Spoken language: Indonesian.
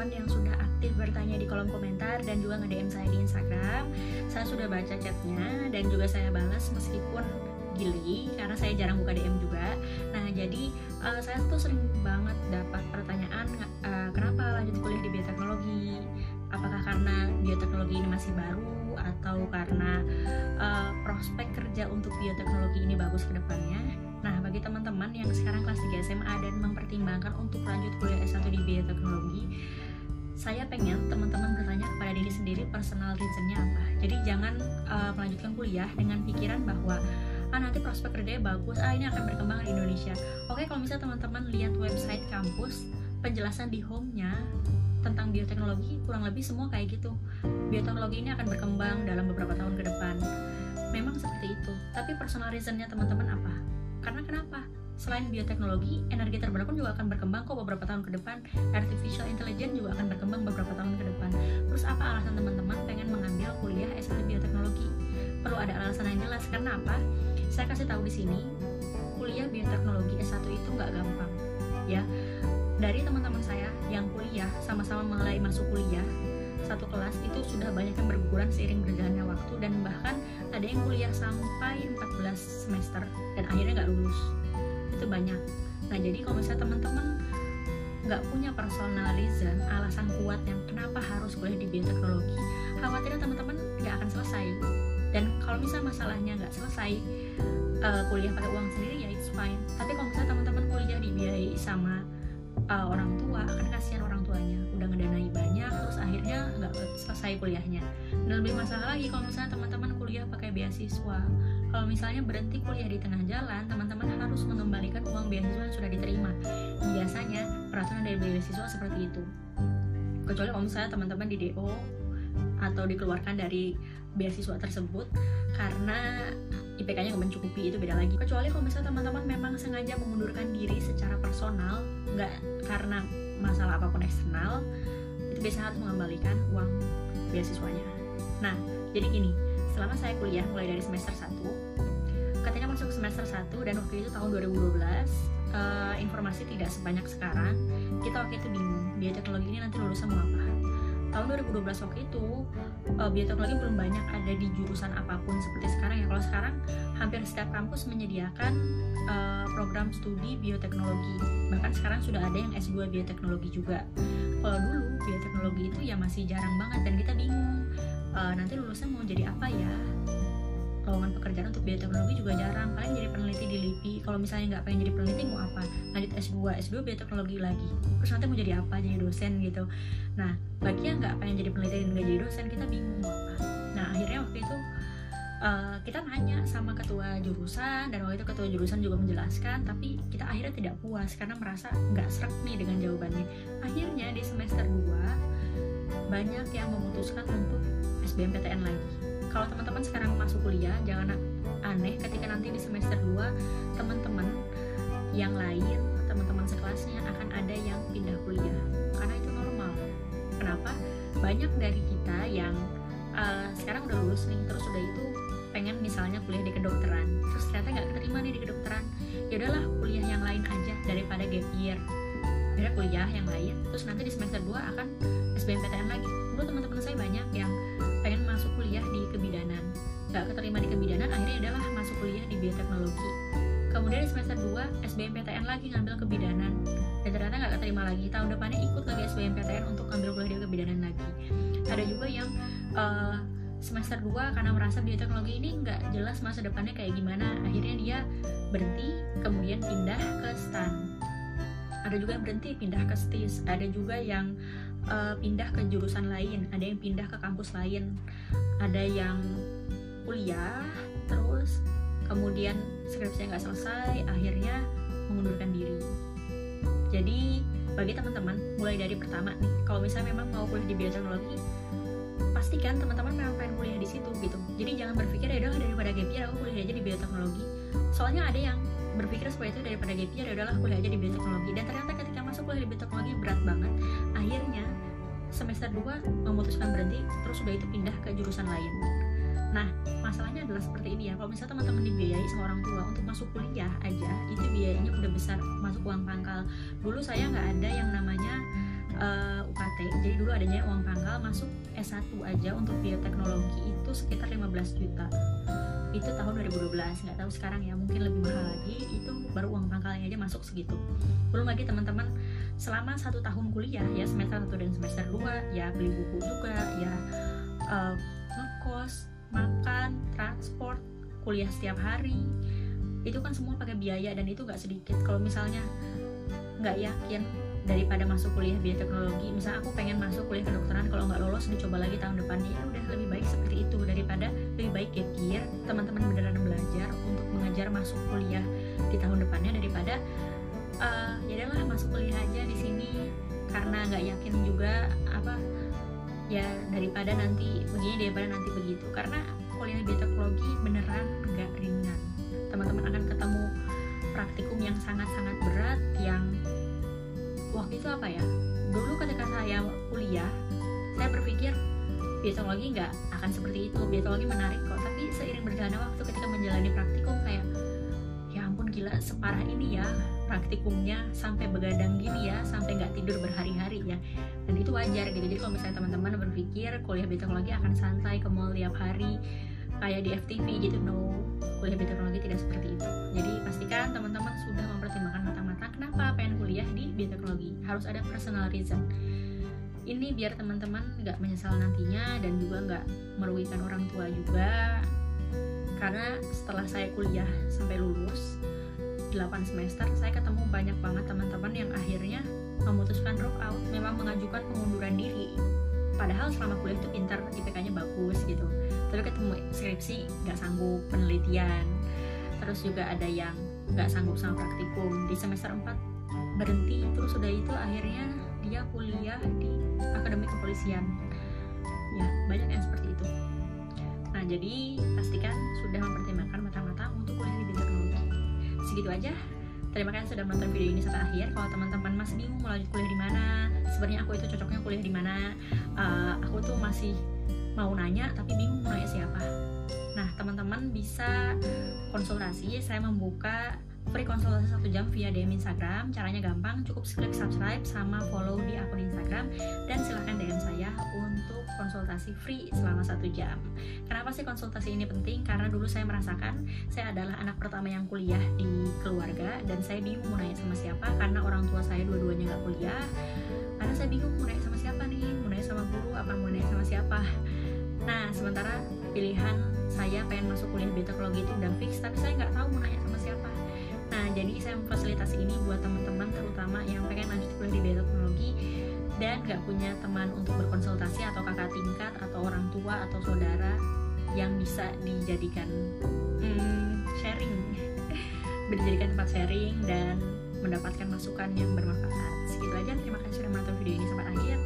teman-teman yang sudah aktif bertanya di kolom komentar dan juga nge-DM saya di Instagram. Saya sudah baca chatnya dan juga saya balas meskipun gili karena saya jarang buka DM juga. Nah, jadi uh, saya tuh sering banget dapat pertanyaan uh, kenapa lanjut kuliah di bioteknologi? Apakah karena bioteknologi ini masih baru atau karena uh, prospek kerja untuk bioteknologi ini bagus ke depannya? Nah, bagi teman-teman yang sekarang kelas 3 SMA dan mempertimbangkan untuk lanjut kuliah S1 di bioteknologi, saya pengen teman-teman bertanya kepada diri sendiri personal reasonnya apa. Jadi jangan uh, melanjutkan kuliah dengan pikiran bahwa ah nanti prospek kerjanya bagus, ah ini akan berkembang di Indonesia. Oke, kalau misalnya teman-teman lihat website kampus, penjelasan di home-nya tentang bioteknologi kurang lebih semua kayak gitu. Bioteknologi ini akan berkembang dalam beberapa tahun ke depan. Memang seperti itu. Tapi personal reasonnya teman-teman apa? Karena kenapa? Selain bioteknologi, energi terbarukan juga akan berkembang kok beberapa tahun ke depan. Artificial intelligence juga akan berkembang beberapa tahun ke depan. Terus apa alasan teman-teman pengen mengambil kuliah S1 bioteknologi? Perlu ada alasan yang jelas. Karena apa? Saya kasih tahu di sini, kuliah bioteknologi S1 itu nggak gampang. Ya, dari teman-teman saya yang kuliah sama-sama mulai masuk kuliah satu kelas itu sudah banyak yang berguguran seiring berjalannya waktu dan bahkan ada yang kuliah sampai 14 semester dan akhirnya nggak lulus itu banyak. Nah jadi kalau misalnya teman-teman nggak punya personal reason alasan kuat yang kenapa harus kuliah di bioteknologi khawatirnya teman-teman nggak akan selesai. Dan kalau misalnya masalahnya nggak selesai uh, kuliah pakai uang sendiri ya it's fine. Tapi kalau misalnya teman-teman kuliah dibiayai sama uh, orang selesai kuliahnya. Dan lebih masalah lagi kalau misalnya teman-teman kuliah pakai beasiswa. Kalau misalnya berhenti kuliah di tengah jalan teman-teman harus mengembalikan uang beasiswa yang sudah diterima. Biasanya peraturan dari beasiswa seperti itu. Kecuali kalau misalnya teman-teman di DO atau dikeluarkan dari beasiswa tersebut karena IPK-nya nggak mencukupi itu beda lagi. Kecuali kalau misalnya teman-teman memang sengaja mengundurkan diri secara personal nggak karena masalah apa pun eksternal biasanya harus mengembalikan uang beasiswanya. Nah jadi gini selama saya kuliah mulai dari semester 1 ketika masuk semester 1 dan waktu itu tahun 2012 uh, eh, informasi tidak sebanyak sekarang. Kita waktu itu bingung bioteknologi ini nanti lulusan mau apa? Tahun 2012 waktu itu uh, bioteknologi belum banyak ada di jurusan apa pun seperti sekarang ya. Kalau sekarang hampir setiap kampus menyediakan uh, program studi bioteknologi. Bahkan sekarang sudah ada yang S2 bioteknologi juga. Kalau dulu bioteknologi itu ya masih jarang banget. Dan kita bingung uh, nanti lulusan mau jadi apa ya? Lowongan pekerjaan untuk bioteknologi juga jarang. Kalian jadi peneliti di LIPI kalau misalnya nggak pengen jadi peneliti mau apa? Lanjut S2 S2 bioteknologi lagi. Terus nanti mau jadi apa? Jadi dosen gitu. Nah bagi yang nggak pengen jadi peneliti dan nggak jadi dosen kita bingung mau apa. Nah akhirnya waktu itu uh, kita nanya sama ketua jurusan dan waktu itu ketua jurusan juga menjelaskan tapi kita akhirnya tidak puas karena merasa nggak serak nih dengan jawabannya. Akhirnya di semester 2 banyak yang memutuskan untuk SBMPTN lagi. Kalau teman-teman sekarang masuk kuliah jangan aneh ketika nanti di semester 2 teman-teman yang lain teman-teman sekelasnya akan ada yang pindah kuliah. Karena itu normal. Kenapa? Banyak dari kita yang uh, sekarang udah lulus nih terus udah itu pengen misalnya kuliah di kedokteran. Terus ternyata nggak keterima nih di kedokteran. Ya udahlah kuliah yang lain aja daripada gap year. Akhirnya kuliah yang lain terus nanti di semester 2 akan SBMPTN lagi. Dulu teman-teman saya banyak yang pengen masuk kuliah di kebidanan. Nggak keterima di kebidanan akhirnya adalah masuk kuliah di bioteknologi kemudian di semester 2 SBMPTN lagi ngambil kebidanan. Dan ternyata nggak keterima lagi. Tahun depannya ikut lagi SBMPTN untuk ngambil kuliah di kebidanan lagi. Ada juga yang uh, semester 2 karena merasa bioteknologi ini nggak jelas masa depannya kayak gimana. Akhirnya dia berhenti kemudian pindah ke STAN ada juga yang berhenti pindah ke STIS ada juga yang uh, pindah ke jurusan lain. Ada yang pindah ke kampus lain. Ada yang kuliah terus kemudian skripsinya nggak selesai akhirnya mengundurkan diri. Jadi bagi teman-teman mulai dari pertama nih kalau misalnya memang mau kuliah di bioteknologi pastikan teman-teman memang pengen kuliah di situ gitu. Jadi jangan berpikir ya udah daripada gap year aku kuliah aja di bioteknologi soalnya ada yang berpikir seperti itu daripada gap year ya udahlah kuliah aja di bioteknologi dan ternyata ketika masuk kuliah di bioteknologi berat banget. Akhirnya semester 2 memutuskan berhenti terus sudah itu pindah ke jurusan lain nah masalahnya adalah seperti ini ya. Kalau misalnya teman-teman dibiayai sama orang tua untuk masuk kuliah aja itu biayanya udah besar masuk uang pangkal. Dulu saya nggak ada yang namanya uh, eh, UKT jadi dulu adanya uang pangkal masuk S1 aja untuk bioteknologi itu sekitar 15 juta. Itu tahun 2012 nggak tahu sekarang ya mungkin lebih mahal lagi itu baru uang pangkalnya aja masuk segitu. Belum lagi teman-teman selama satu tahun kuliah ya semester 1 dan semester 2 ya beli buku juga ya ngekos makan transport kuliah setiap hari. Itu kan semua pakai biaya dan itu nggak sedikit. Kalau misalnya nggak yakin daripada masuk kuliah bioteknologi misalnya aku pengen masuk kuliah kedokteran kalau nggak lolos dicoba lagi tahun depannya ya udah lebih baik seperti itu. Daripada lebih baik gap year teman-teman beneran belajar untuk mengejar masuk kuliah di tahun depannya daripada uh, ya udahlah masuk kuliah aja di sini. Karena nggak yakin juga apa ya daripada nanti begini daripada nanti begitu. Karena kuliah bioteknologi beneran nggak ringan. Teman-teman akan ketemu praktikum yang sangat-sangat berat yang waktu itu apa ya? Dulu ketika saya kuliah saya berpikir biotologi nggak akan seperti itu biotologi menarik kok. Tapi seiring berjalannya waktu ketika menjalani praktikum kayak ya ampun gila separah ini ya praktikumnya sampai begadang gini ya sampai nggak itu wajar gitu. Jadi kalau misalnya teman-teman berpikir kuliah biotologi akan santai ke mall tiap hari kayak di FTV gitu no. Kuliah bioteknologi tidak seperti itu. Jadi pastikan teman-teman sudah mempertimbangkan matang-matang kenapa pengen kuliah di bioteknologi harus ada personal reason. Ini biar teman-teman nggak menyesal nantinya dan juga nggak merugikan orang tua juga. Karena setelah saya kuliah sampai lulus 8 semester saya ketemu banyak banget teman-teman yang akhirnya memutuskan drop out memang mengajukan pengunduran diri. Padahal selama kuliah itu pintar IPK-nya bagus gitu. Tapi ketemu skripsi nggak sanggup penelitian. Terus juga ada yang nggak sanggup sama praktikum. Di semester 4 berhenti terus sudah itu akhirnya dia kuliah di akademi kepolisian. Ya banyak yang seperti itu. Nah jadi pastikan sudah mempertimbangkan matang-matang untuk kuliah di teknologi. Segitu aja Terima kasih sudah menonton video ini sampai akhir. Kalau teman-teman masih bingung mau lanjut kuliah di mana, sebenarnya aku itu cocoknya kuliah di mana, uh, aku tuh masih mau nanya tapi bingung mau nanya siapa nah teman-teman bisa konsultasi saya membuka free konsultasi satu jam via DM Instagram. Caranya gampang cukup klik subscribe sama follow di akun Instagram. Dan silahkan DM saya untuk konsultasi free selama satu jam. Kenapa sih konsultasi ini penting? Karena dulu saya merasakan saya adalah anak pertama yang kuliah di keluarga dan saya bingung mau nanya sama siapa karena orang tua saya dua-duanya nggak kuliah. Karena saya bingung mau nanya sama siapa nih? Mau nanya sama guru apa mau nanya sama siapa? Nah sementara pilihan saya pengen masuk kuliah bioteknologi itu udah fix tapi saya nggak tahu mau nanya sama siapa Nah, jadi saya memfasilitasi ini buat teman-teman terutama yang pengen lanjut kuliah di bioteknologi dan gak punya teman untuk berkonsultasi atau kakak tingkat atau orang tua atau saudara yang bisa dijadikan hmm, sharing. Berjadikan tempat sharing dan mendapatkan masukan yang bermanfaat. Segitu aja. Terima kasih sudah menonton video ini sampai akhir.